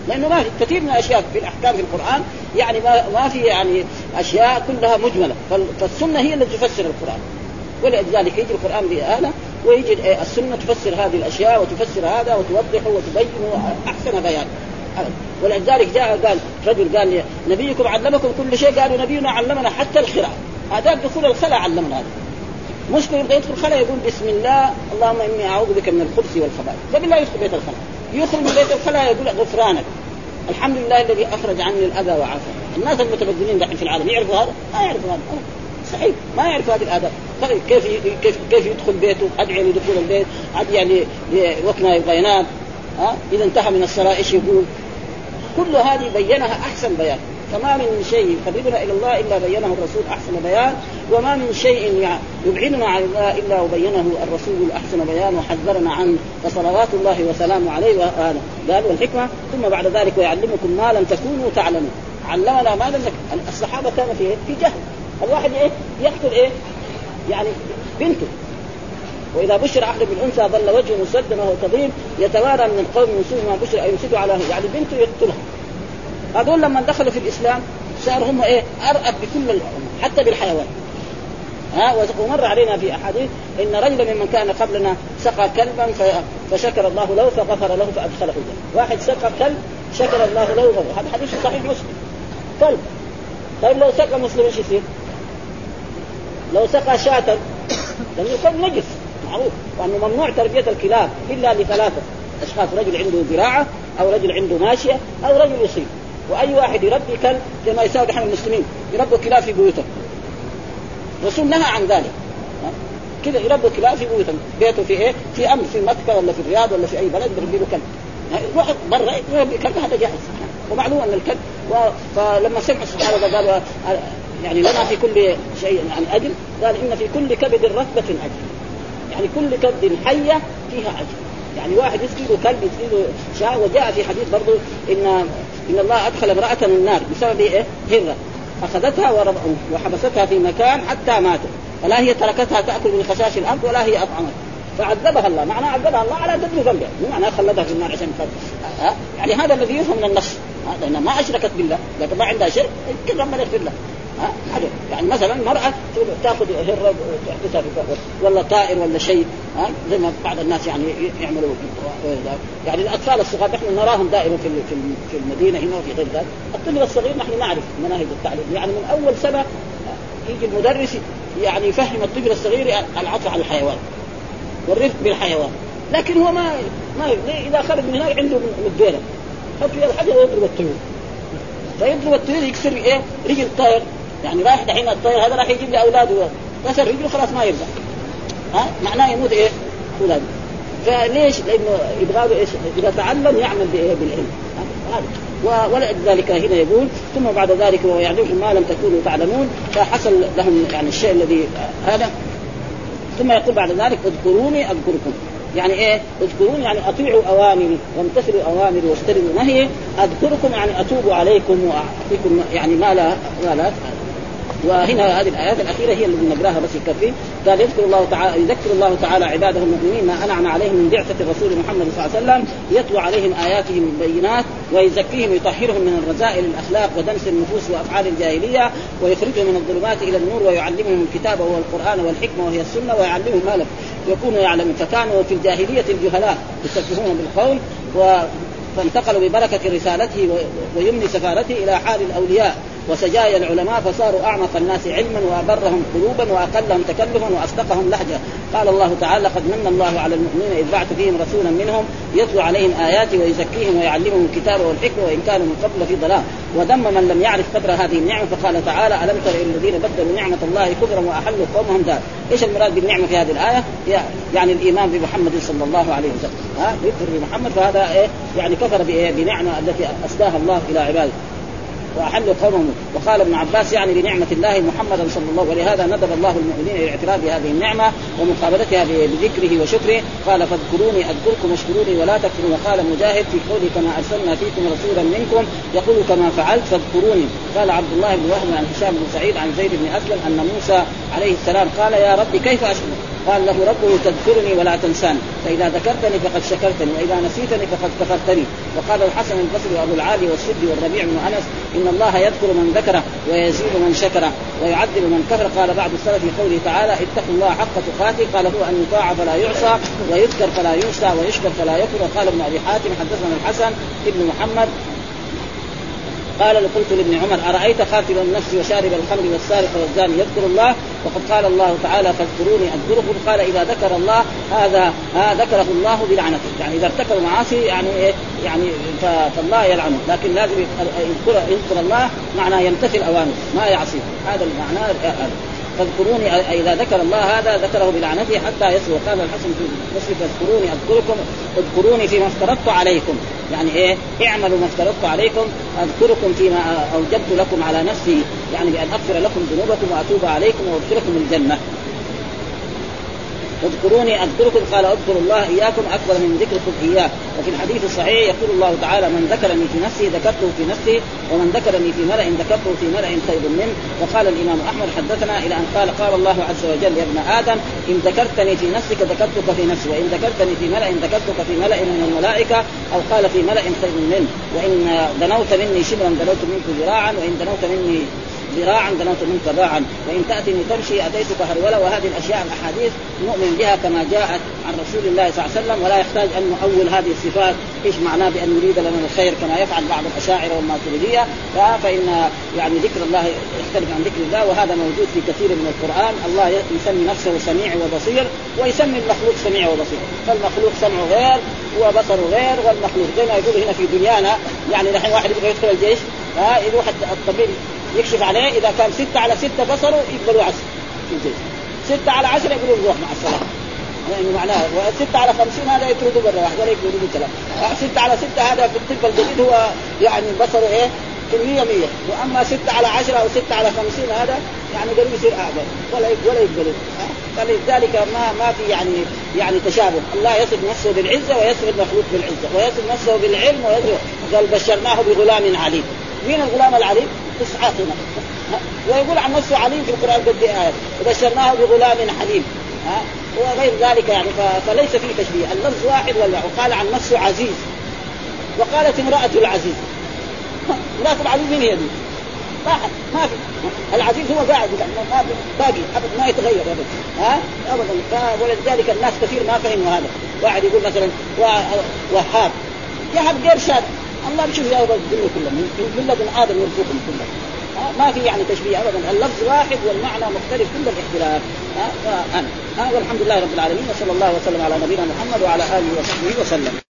لأنه ما في كثير من الأشياء في الأحكام في القرآن يعني ما ما في يعني أشياء كلها مجملة. فالسنة هي التي تفسر القرآن. ولذلك يجي القرآن بآلة ويجي السنة تفسر هذه الأشياء وتفسر هذا وتوضحه وتبينه احسن بيان. ولذلك جاء قال رجل قال نبيكم علمكم كل شيء. قالوا نبينا علمنا حتى الخراء هذا دخول الخلاء علمنا هذا. مشكلة يبغى يدخل الخلاء يقول بسم الله اللهم إني أعوذ بك من الخبث والخبائث. قبل لا يدخل بيت الخلاء. يخرج من بيت الخلاء يقول غفرانك. الحمد لله الذي أخرج عني الأذى وعافى. الناس المتمدنين دحين في العالم يعرفوا هذا؟ ما يعرفوا هذا. صحيح ما يعرف هذه الآداب. طيب كيف كيف كيف يدخل بيته؟ أدعي لدخول البيت أدعي لوقت ما يبغى ينام. ها؟ إذا انتهى من الصلاه إيش يقول كل هذه بينها أحسن بيان. فما من شيء يقربنا إلى الله إلا بينه الرسول أحسن بيان وما من شيء يبعدنا عن الله إلا وبينه الرسول أحسن بيان وحذرنا عنه فصلوات الله وسلامه عليه وهذا قال والحكمة ثم بعد ذلك ويعلمكم ما لم تكونوا تعلمون. علمنا ما لم الصحابة كانوا في في جهل. الواحد إيه؟ يقتل إيه؟ يعني بنته. وإذا بشر أحد بالأنثى ظل وجهه مسدا وهو كظيم يتوارى من القوم من سوء ما بشر ان على يعني بنته يقتلها هذول لما دخلوا في الإسلام صار هم إيه؟ أرأب بكل الامم حتى بالحيوان. ها؟ ومر علينا في أحاديث إن رجلا ممن كان قبلنا سقى كلبا فشكر الله له فغفر له فأدخله الجنة، واحد سقى كلب شكر الله له وغفر هذا حديث صحيح مسلم. كلب. طيب لو سقى مسلم إيش يصير؟ لو سقى شاة لأنه الكلب نجس. معروف. وأنه ممنوع تربية الكلاب إلا لثلاثة. أشخاص رجل عنده زراعة أو رجل عنده ماشية أو رجل يصيب وأي واحد يربي كلب زي ما يساوي نحن المسلمين يربوا كلاب في بيوتهم الرسول نهى عن ذلك. كذا يربوا كلاب في بيوتهم بيته في إيه؟ في أمر في مكة ولا في الرياض ولا في أي بلد يربي له كلب. يروح برا يربي كلب هذا جائز ومعلوم أن الكلب و... فلما سمع الصحابه قالوا يعني لنا في كل شيء يعني اجر قال إن في كل كبد رتبه اجر يعني كل كبد حية فيها اجر يعني واحد يسقي له كلب يسقي له شاة وجاء في حديث برضه ان إن الله أدخل امرأة النار بسبب إيه؟ هرة. أخذتها وحبستها في مكان حتى ماتت فلا هي تركتها تأكل من خشاش الأرض ولا هي أطعمت. فعذبها الله. معناه عذبها الله على قدر ذنبها مو معناه خلدها في النار عشان ها؟ يعني هذا الذي يفهم من النص. لانها ما أشركت بالله. لكن ما عندها شرك يمكن ربنا يغفر لها. ها؟ يعني مثلا المرأة تأخذ هرة تحبسها ولا طائر ولا شيء ها؟ زي ما بعض الناس يعني يعملوا يعني الأطفال الصغار نحن نراهم دائما في في المدينة هنا وفي غير ذلك، الطفل الصغير نحن نعرف مناهج التعليم. يعني من أول سنة يجي المدرس يعني يفهم الطفل الصغير العطف على الحيوان والرفق بالحيوان. لكن هو ما ما إذا خرج من هناك عنده مديره حط فيها الحجر ويضرب الطيور. فيضرب الطيور يكسر إيه؟ رجل الطير يعني رايح دحين الطير هذا راح يجيب لي اولاده كسر رجله خلاص ما يرجع. ها؟ معناه يموت إيه؟ اولاده فليش؟ لأنه يبغى له إيش؟ إذا تعلم يعمل بإيه؟ بالعلم. ولذلك هنا يقول ثم بعد ذلك ويعلمكم ما لم تكونوا تعلمون فحصل لهم يعني الشيء الذي هذا. ثم يقول بعد ذلك اذكروني أذكركم. يعني إيه؟ اذكروني يعني أطيعوا أوامري وامتثلوا أوامري واجتنبوا نهي أذكركم يعني أتوب عليكم وأعطيكم يعني ما لا ما لا وهنا هذه الآيات الأخيرة هي اللي نقراها بس يكفي قال يذكر الله تعالى يذكر الله تعالى عباده المؤمنين ما أنعم عليهم من بعثة الرسول محمد صلى الله عليه وسلم يتلو عليهم آياته البينات ويزكيهم ويطهرهم من الرذائل الاخلاق ودنس النفوس وأفعال الجاهلية ويخرجهم من الظلمات إلى النور ويعلمهم الكتاب وهو القران والحكمة وهي السنة ويعلمهم ما لم يكونوا يعلمون. فكانوا في الجاهلية الجهلاء يسفهون بالقول و فانتقلوا ببركة رسالته ويمن سفارته إلى حال الأولياء. وسجايا العلماء فصاروا أعمق الناس علما وأبرهم قلوبا وأقلهم تكلفا وأصدقهم لهجة. قال الله تعالى قد من الله على المؤمنين إذ بعث فيهم رسولا منهم يتلو عليهم آياتي ويزكيهم ويعلمهم الكتاب والحكمة وإن كانوا من قبل في ضلال. وذم من لم يعرف قدر هذه النعمة فقال تعالى ألم تر إلى الذين بدلوا نعمة الله كفرا وأحلوا قومهم دار؟ إيش المراد بالنعمة في هذه الآية؟ يعني الإيمان بمحمد صلى الله عليه وسلم. ها؟ يكفر بمحمد فهذا إيه؟ يعني كفر بنعمة التي أسداها الله إلى عباده. واحلوا قومهم وقال ابن عباس يعني بنعمه الله محمدا صلى الله ولهذا ندب الله المؤمنين إلى الاعتراف بهذه النعمة ومقابلتها بذكره وشكره. قال فاذكروني أذكركم واشكروني ولا تكفروا. وقال مجاهد في قوله كما أرسلنا فيكم رسولا منكم يقول كما فعلت فاذكروني. قال عبد الله بن وهب عن هشام بن سعيد عن زيد بن أسلم أن موسى عليه السلام قال يا رب كيف اشكر قال له ربه تذكرني ولا تنساني. فإذا ذكرتني فقد شكرتني وإذا نسيتني فقد كفرتني. وقال الحسن البصري وأبو العالي والسدي والربيع بن أنس إن الله يذكر من ذكره ويزيد من شكره ويعذب من كفر. قال بعض السلف في قوله تعالى اتقوا الله حق تقاته. قال هو أن يطاع فلا يعصى ويذكر فلا ينسى ويشكر فلا يكفر وقال ابن أبي حاتم حدثنا الحسن ابن محمد قال قلت لابن عمر أرأيت قاتل النفس وشارب الخمر والسارق والزاني؟ يذكر الله. وقد قال الله تعالى فاذكروني أذكركم. قال إذا ذكر الله هذا ها ذكره الله بلعنته. يعني إذا ارتكب معاصي يعني إيه؟ يعني فالله يلعنه. لكن لازم يذكر يذكر الله معناه يمتثل أوامره ما يعصيه. هذا المعنى فاذكروني إذا ذكر الله هذا ذكره بلعنته حتى يسوى قال الحسن في مسلم فاذكروني أذكركم اذكروني فيما افترضت عليكم. يعني إيه؟ اعملوا ما افترضت عليكم أذكركم فيما أوجبت لكم على نفسي يعني بأن أغفر لكم ذنوبكم وأتوب عليكم وأدخلكم الجنة. اذكروني أذكركم قال اذكر الله إياكم أكبر من ذكركم إياه. وفي الحديث الصحيح يقول الله تعالى من ذكرني في نفسه ذكرته في نفسي ومن ذكرني في ملأ ذكرته في ملأ خير منه. وقال الإمام أحمد حدثنا إلى أن قال قال الله عز وجل يا ابن آدم إن ذكرتني في نفسك ذكرتك في نفسي وإن ذكرتني في ملأ ذكرتك في ملأ من الملائكة أو قال في ملأ خير منه وإن دنوت مني شبرا دنوت منك ذراعا وإن دنوت مني ذراعا دنوت منك باعا وإن تاتني تمشي أتيتك هرولا وهذه الأشياء الأحاديث نؤمن بها كما جاءت عن رسول الله صلى الله عليه وسلم ولا يحتاج أن نؤول هذه الصفات. إيش معناه بأن نريد لنا الخير؟ كما يفعل بعض الأشاعرة والماتريدية. فإن يعني ذكر الله يختلف عن ذكر الله وهذا موجود في كثير من القرآن. الله يسمي نفسه سميع وبصير ويسمي المخلوق سميع وبصير. فالمخلوق سمعه غير وبصره غير والمخلوق زي ما يقول هنا في دنيانا يعني الحين واحد يبغى يدخل الجيش ها يروح الطبيب يكشف عليه إذا كان ستة على ستة بصره يقبلوا عشر. في الجيش ستة على عشرة يقولوا نروح مع السلامة يعني معناه وستة على خمسين هذا يطردوا برا واحد ولا يقولوا بالكلام ستة على ستة هذا في الطب الجديد هو يعني بصره إيه؟ في المية مية. وأما ستة على عشرة أو ستة على خمسين هذا يعني قالوا يصير أعظم. ولا ولا يقبلوا. فلذلك ما ما في يعني يعني تشابه، الله يصف نفسه بالعزة ويصف المخلوق بالعزة، ويصف نفسه بالعلم ويصف قال بشرناه بغلام عليم. مين الغلام العليم؟ اسحاق ويقول عن نفسه عليم في القرآن قد آية. وبشرناه بغلام حليم. ها؟ وغير ذلك يعني فليس فيه تشبيه، اللفظ واحد ولا؟ وقال عن نفسه عزيز. وقالت امرأة العزيز. امرأة العزيز من هي دي؟ ما في. العزيز هو قاعد يعني ما باقي ابدا ما يتغير ابدا ها؟ ابدا. ولذلك الناس كثير ما فهموا هذا. واحد يقول مثلا وهاب. يهب غير شاب. الله بيشوف يا الدنيا كلها من لدن آدم يرزقهم كلهم ما في يعني تشبيه ابدا. اللفظ واحد والمعنى مختلف كل الاختلاف. ها فأنا. ها والحمد لله رب العالمين وصلى الله وسلم على نبينا محمد وعلى آله وصحبه وسلم.